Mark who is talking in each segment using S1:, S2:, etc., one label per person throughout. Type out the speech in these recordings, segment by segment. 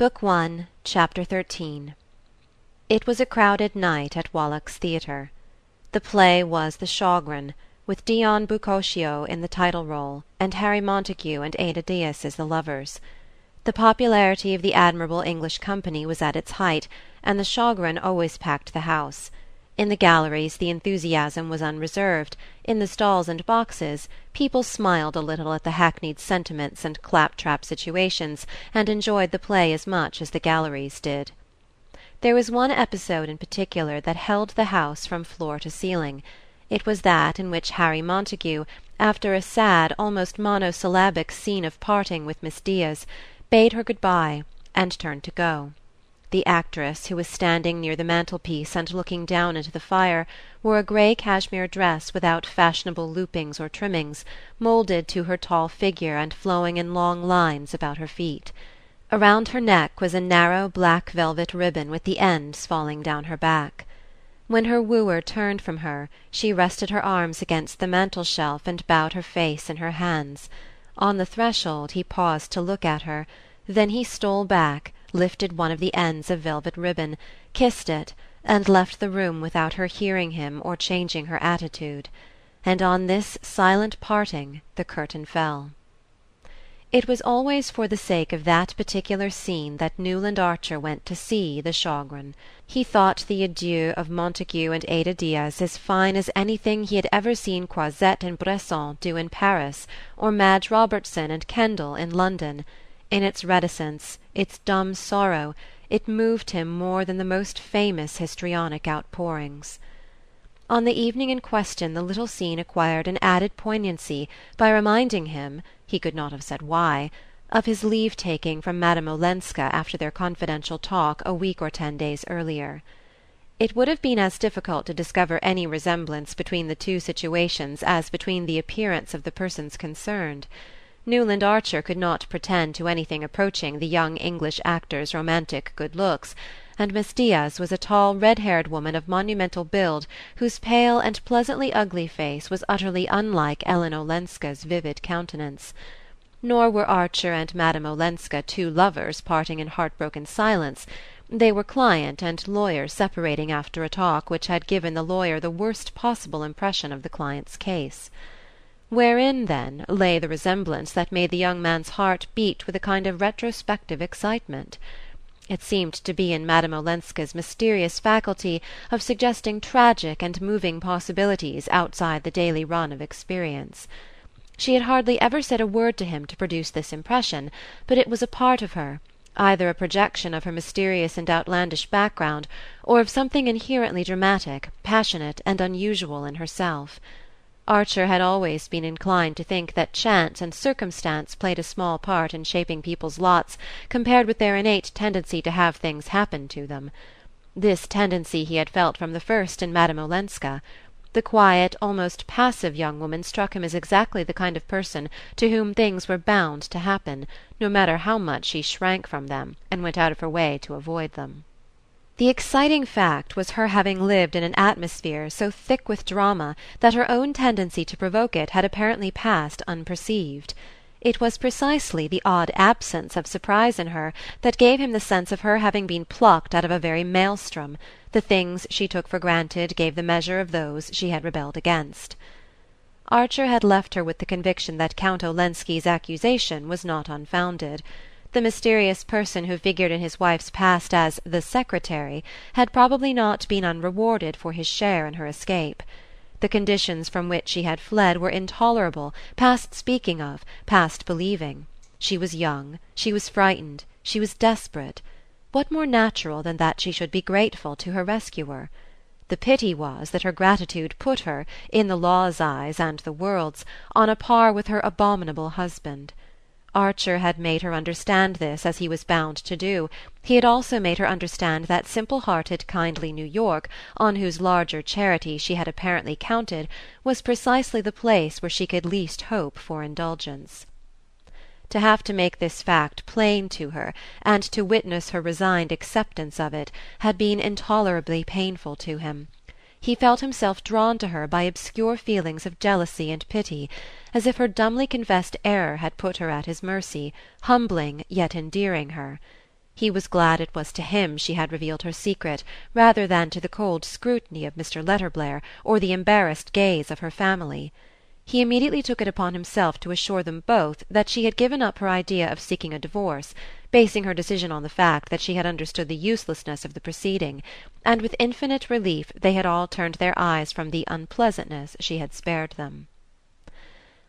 S1: Book One, Chapter 13 It was a crowded night at Wallack's Theatre. The play was The Shaughraun, with Dion Boucicault in the title role, and Harry Montague and Ada Dyas as the lovers. The popularity of the admirable English company was at its height, and the Shaughraun always packed the house. In the galleries the enthusiasm was unreserved; in the stalls and boxes people smiled a little at the hackneyed sentiments and claptrap situations, and enjoyed the play as much as the galleries did. There was one episode in particular that held the house from floor to ceiling. It was that in which Harry Montague, after a sad, almost monosyllabic scene of parting with Miss Dyas, bade her good bye, and turned to go. The actress, who was standing near the mantelpiece and looking down into the fire, wore a grey cashmere dress without fashionable loopings or trimmings, moulded to her tall figure and flowing in long lines about her feet. Around her neck was a narrow black velvet ribbon with the ends falling down her back. When her wooer turned from her she rested her arms against the mantel shelf and bowed her face in her hands. On the threshold he paused to look at her; then he stole back lifted one of the ends of velvet ribbon, kissed it, and left the room without her hearing him or changing her attitude. And on this silent parting the curtain fell. It was always for the sake of that particular scene that Newland Archer went to see the Shaughraun. He thought the adieux of Montague and Ada Dyas as fine as anything he had ever seen Croizette and Bressant do in Paris, or Madge Robertson and Kendal in London. In its reticence, its dumb sorrow, it moved him more than the most famous histrionic outpourings. On the evening in question the little scene acquired an added poignancy by reminding him he could not have said why of his leave taking from Madame Olenska after their confidential talk a week or ten days earlier. It would have been as difficult to discover any resemblance between the two situations as between the appearance of the persons concerned. Newland Archer could not pretend to anything approaching the young English actor's romantic good looks, and Miss Dyas was a tall red haired woman of monumental build whose pale and pleasantly ugly face was utterly unlike Ellen Olenska's vivid countenance. Nor were Archer and Madame Olenska two lovers parting in heartbroken silence; they were client and lawyer separating after a talk which had given the lawyer the worst possible impression of the client's case. Wherein, then, lay the resemblance that made the young man's heart beat with a kind of retrospective excitement? It seemed to be in Madame Olenska's mysterious faculty of suggesting tragic and moving possibilities outside the daily run of experience. She had hardly ever said a word to him to produce this impression, but it was a part of her, either a projection of her mysterious and outlandish background, or of something inherently dramatic, passionate and unusual in herself. Archer had always been inclined to think that chance and circumstance played a small part in shaping people's lots compared with their innate tendency to have things happen to them. This tendency he had felt from the first in Madame Olenska. The quiet, almost passive young woman struck him as exactly the kind of person to whom things were bound to happen, no matter how much she shrank from them and went out of her way to avoid them. The exciting fact was her having lived in an atmosphere so thick with drama that her own tendency to provoke it had apparently passed unperceived. It was precisely the odd absence of surprise in her that gave him the sense of her having been plucked out of a very maelstrom; the things she took for granted gave the measure of those she had rebelled against. Archer had left her with the conviction that Count Olenski's accusation was not unfounded. The mysterious person who figured in his wife's past as the secretary had probably not been unrewarded for his share in her escape. The conditions from which she had fled were intolerable, past speaking of, past believing. She was young, she was frightened, she was desperate. What more natural than that she should be grateful to her rescuer? The pity was that her gratitude put her, in the law's eyes and the world's, on a par with her abominable husband. Archer had made her understand this as he was bound to do; he had also made her understand that simple hearted kindly New York, on whose larger charity she had apparently counted, was precisely the place where she could least hope for indulgence. To have to make this fact plain to her, and to witness her resigned acceptance of it, had been intolerably painful to him. He felt himself drawn to her by obscure feelings of jealousy and pity, as if her dumbly confessed error had put her at his mercy, humbling yet endearing her. He was glad it was to him she had revealed her secret, rather than to the cold scrutiny of Mr. Letterblair or the embarrassed gaze of her family. He immediately took it upon himself to assure them both that she had given up her idea of seeking a divorce, basing her decision on the fact that she had understood the uselessness of the proceeding, and with infinite relief they had all turned their eyes from the unpleasantness she had spared them.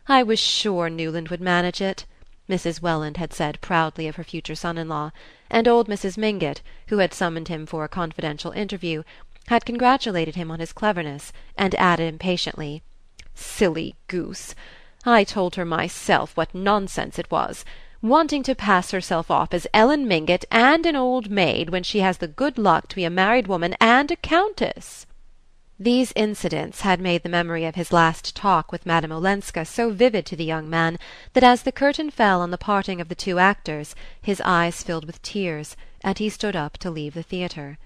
S1: "I was sure Newland would manage it," Mrs. Welland had said proudly of her future son in law, and old Mrs. Mingott, who had summoned him for a confidential interview, had congratulated him on his cleverness, and added impatiently: "Silly goose! I told her myself what nonsense it was wanting to pass herself off as Ellen Mingott and an old maid when she has the good luck to be a married woman and a countess!" These incidents had made the memory of his last talk with Madame Olenska so vivid to the young man that as the curtain fell on the parting of the two actors his eyes filled with tears, and he stood up to leave the theatre.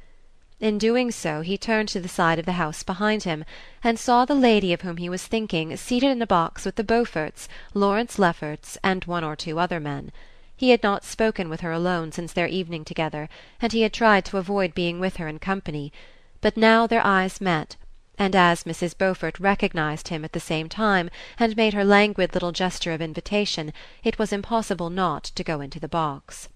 S1: In doing so he turned to the side of the house behind him, and saw the lady of whom he was thinking seated in a box with the Beauforts, Lawrence Lefferts and one or two other men. He had not spoken with her alone since their evening together, and he had tried to avoid being with her in company; but now their eyes met and as Mrs. Beaufort recognized him at the same time and made her languid little gesture of invitation it was impossible not to go into the box.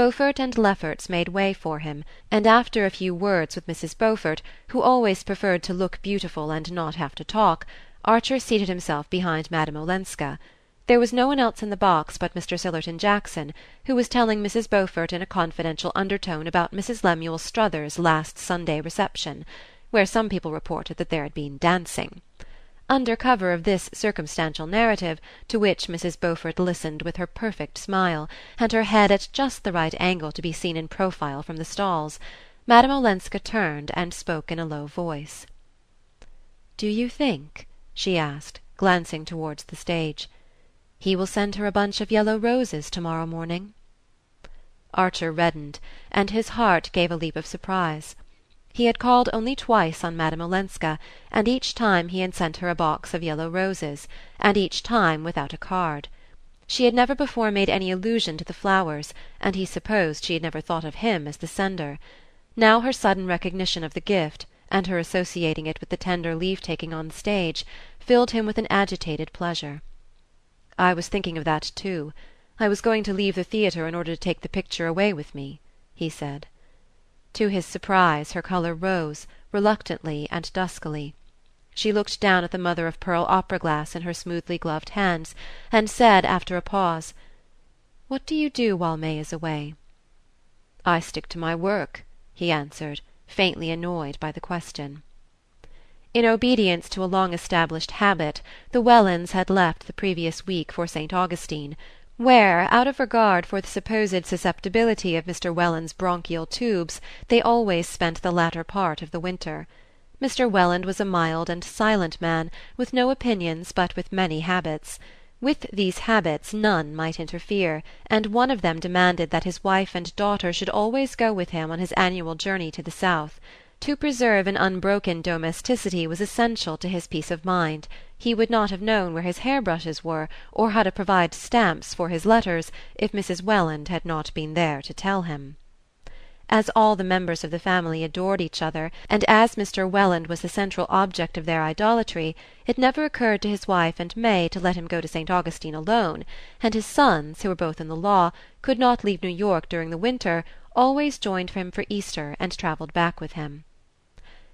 S1: Beaufort and Lefferts made way for him, and after a few words with Mrs. Beaufort, who always preferred to look beautiful and not have to talk, Archer seated himself behind Madame Olenska. There was no one else in the box but Mr. Sillerton Jackson, who was telling Mrs. Beaufort in a confidential undertone about Mrs. Lemuel Struthers's last Sunday reception where some people reported that there had been dancing. Under cover of this circumstantial narrative, to which Mrs. Beaufort listened with her perfect smile, and her head at just the right angle to be seen in profile from the stalls, Madame Olenska turned and spoke in a low voice. "Do you think," she asked, glancing towards the stage, "he will send her a bunch of yellow roses to morrow morning?" Archer reddened, and his heart gave a leap of surprise. He had called only twice on Madame Olenska, and each time he had sent her a box of yellow roses, and each time without a card. She had never before made any allusion to the flowers, and he supposed she had never thought of him as the sender. Now her sudden recognition of the gift, and her associating it with the tender leave taking on the stage, filled him with an agitated pleasure. "I was thinking of that too. I was going to leave the theatre in order to take the picture away with me," he said. To his surprise her colour rose, reluctantly and duskily. She looked down at the mother of pearl opera glass in her smoothly gloved hands, and said after a pause: "What do you do while May is away?" "I stick to my work," he answered, faintly annoyed by the question. In obedience to a long established habit the Wellands had left the previous week for St. Augustine where, out of regard for the supposed susceptibility of Mr. Welland's bronchial tubes, they always spent the latter part of the winter. Mr. Welland was a mild and silent man, with no opinions but with many habits. With these habits none might interfere, and one of them demanded that his wife and daughter should always go with him on his annual journey to the south. To preserve an unbroken domesticity was essential to his peace of mind; he would not have known where his hair brushes were, or how to provide stamps for his letters, if Mrs. Welland had not been there to tell him. As all the members of the family adored each other, and as Mr. Welland was the central object of their idolatry, it never occurred to his wife and May to let him go to St. Augustine alone, and his sons, who were both in the law, could not leave New York during the winter, always joined him for Easter and travelled back with him.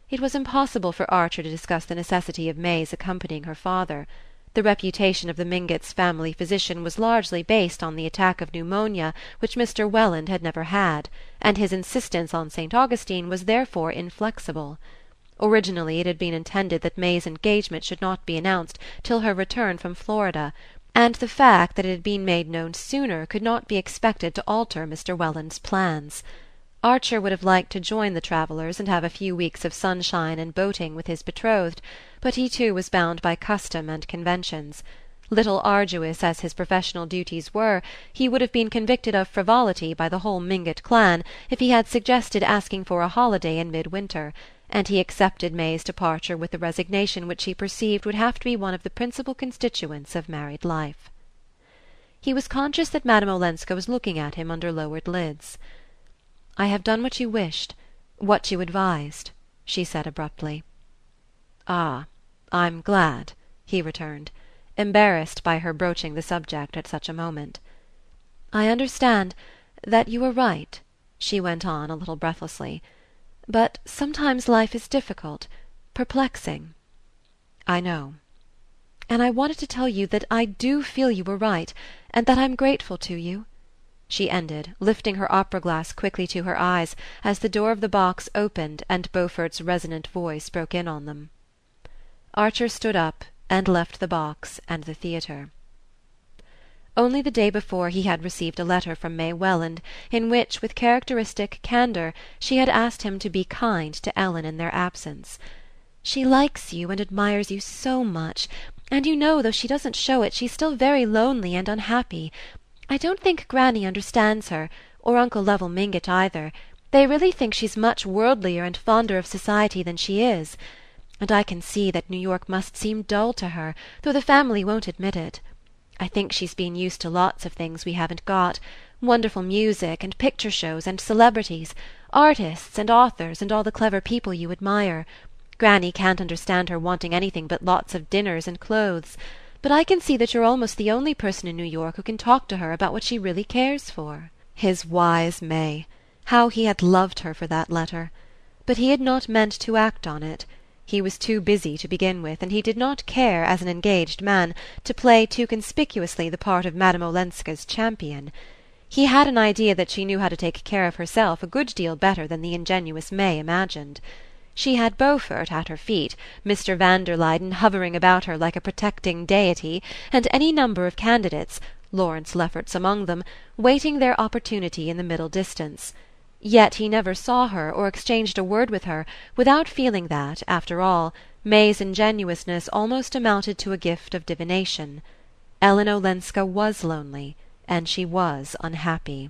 S1: It was impossible for Archer to discuss the necessity of May's accompanying her father. The reputation of the Mingotts' family physician was largely based on the attack of pneumonia which Mr. Welland had never had, and his insistence on St. Augustine was therefore inflexible. Originally it had been intended that May's engagement should not be announced till her return from Florida, and the fact that it had been made known sooner could not be expected to alter Mr. Welland's plans. Archer would have liked to join the travellers and have a few weeks of sunshine and boating with his betrothed, but he too was bound by custom and conventions. Little arduous as his professional duties were, he would have been convicted of frivolity by the whole Mingott clan if he had suggested asking for a holiday in mid-winter, and he accepted May's departure with the resignation which he perceived would have to be one of the principal constituents of married life. he was conscious that Madame Olenska was looking at him under lowered lids. "I have done what you wished what you advised," she said abruptly. "Ah, I'm glad," he returned, embarrassed by her broaching the subject at such a moment. "I understand that you are right," she went on a little breathlessly. "But sometimes life is difficult perplexing." "I know." "And I wanted to tell you that I do feel you were right, and that I'm grateful to you she ended, lifting her opera glass quickly to her eyes as the door of the box opened and Beaufort's resonant voice broke in on them. Archer stood up and left the box and the theatre. Only the day before he had received a letter from May Welland in which, with characteristic candour, she had asked him to be kind to Ellen in their absence. "She likes you and admires you so much, and you know, though she doesn't show it, she's still very lonely and unhappy. I don't think granny understands her, or Uncle Lovell Mingott either; they really think she's much worldlier and fonder of society than she is. And I can see that New York must seem dull to her, though the family won't admit it. I think she's been used to lots of things we haven't got wonderful music, and picture shows, and celebrities, artists and authors and all the clever people you admire. Granny can't understand her wanting anything but lots of dinners and clothes but I can see that you're almost the only person in New York who can talk to her about what she really cares for." His wise May! How he had loved her for that letter! But he had not meant to act on it. He was too busy to begin with, and he did not care, as an engaged man, to play too conspicuously the part of Madame Olenska's champion. He had an idea that she knew how to take care of herself a good deal better than the ingenuous May imagined. She had Beaufort at her feet, Mr. van der Luyden hovering about her like a protecting deity, and any number of candidates, Lawrence Lefferts among them, waiting their opportunity in the middle distance; yet he never saw her or exchanged a word with her without feeling that, after all, May's ingenuousness almost amounted to a gift of divination. Ellen Olenska was lonely, and she was unhappy.